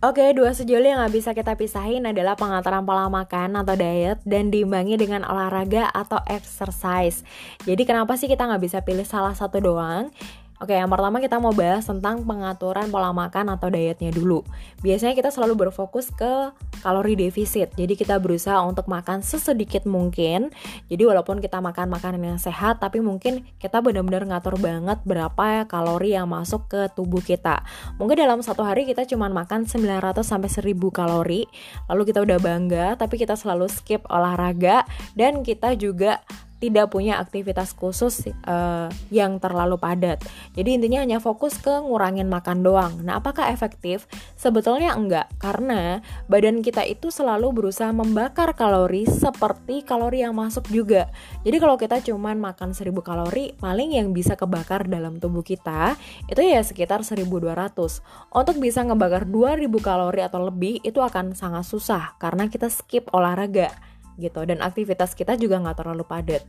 Oke, dua sejoli yang gak bisa kita pisahin adalah pengaturan pola makan atau diet dan diimbangi dengan olahraga atau exercise. Jadi kenapa sih kita nggak bisa pilih salah satu doang? Oke, yang pertama kita mau bahas tentang pengaturan pola makan atau dietnya dulu. Biasanya kita selalu berfokus ke kalori defisit. Jadi kita berusaha untuk makan sesedikit mungkin. Jadi walaupun kita makan makanan yang sehat, tapi mungkin kita benar-benar ngatur banget berapa kalori yang masuk ke tubuh kita. Mungkin dalam satu hari kita cuma makan 900 sampai 1000 kalori. Lalu kita udah bangga, tapi kita selalu skip olahraga dan kita juga tidak punya aktivitas khusus uh, yang terlalu padat. Jadi intinya hanya fokus ke ngurangin makan doang. Nah, apakah efektif? Sebetulnya enggak, karena badan kita itu selalu berusaha membakar kalori seperti kalori yang masuk juga. Jadi kalau kita cuman makan 1000 kalori, paling yang bisa kebakar dalam tubuh kita itu ya sekitar 1200. Untuk bisa ngebakar 2000 kalori atau lebih itu akan sangat susah karena kita skip olahraga gitu. Dan aktivitas kita juga nggak terlalu padat.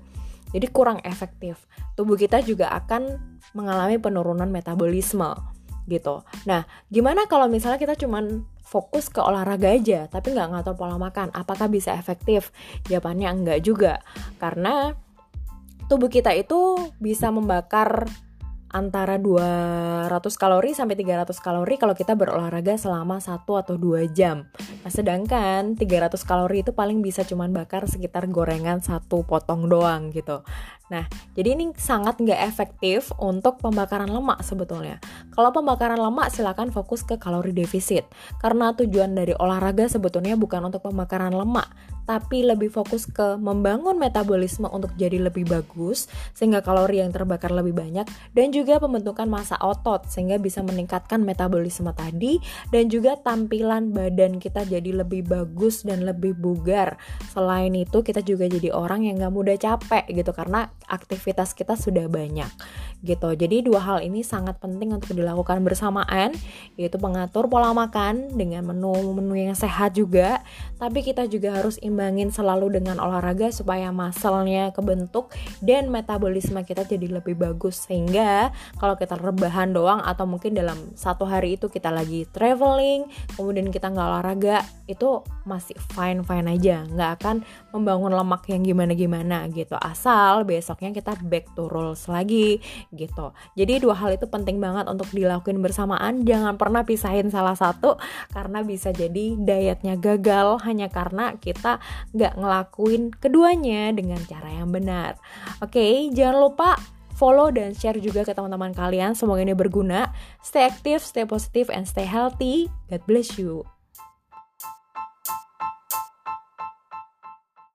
Jadi kurang efektif. Tubuh kita juga akan mengalami penurunan metabolisme gitu. Nah gimana kalau misalnya kita cuman fokus ke olahraga aja tapi nggak ngatur pola makan? Apakah bisa efektif? Jawabannya enggak juga. Karena tubuh kita itu bisa membakar antara 200 kalori sampai 300 kalori kalau kita berolahraga selama 1 atau 2 jam. Nah, sedangkan 300 kalori itu paling bisa cuman bakar sekitar gorengan satu potong doang gitu. Nah, jadi ini sangat nggak efektif untuk pembakaran lemak sebetulnya. Kalau pembakaran lemak silakan fokus ke kalori defisit. Karena tujuan dari olahraga sebetulnya bukan untuk pembakaran lemak, tapi lebih fokus ke membangun metabolisme untuk jadi lebih bagus sehingga kalori yang terbakar lebih banyak dan juga pembentukan massa otot sehingga bisa meningkatkan metabolisme tadi dan juga tampilan badan kita jadi lebih bagus dan lebih bugar. Selain itu kita juga jadi orang yang gak mudah capek gitu karena aktivitas kita sudah banyak gitu. Jadi dua hal ini sangat penting untuk dilakukan bersamaan yaitu mengatur pola makan dengan menu-menu yang sehat juga, tapi kita juga harus imbangin selalu dengan olahraga supaya masalnya kebentuk dan metabolisme kita jadi lebih bagus. Sehingga kalau kita rebahan doang atau mungkin dalam satu hari itu kita lagi traveling kemudian kita nggak olahraga itu masih fine fine aja. Nggak akan membangun lemak yang gimana gimana gitu. Asal besoknya kita back to rules lagi gitu. Jadi dua hal itu penting banget untuk dilakuin bersamaan. Jangan pernah pisahin salah satu karena bisa jadi dietnya gagal hanya karena kita nggak ngelakuin keduanya dengan cara yang benar. Oke, jangan lupa follow dan share juga ke teman-teman kalian. Semoga ini berguna. Stay aktif, stay positif, and stay healthy. God bless you.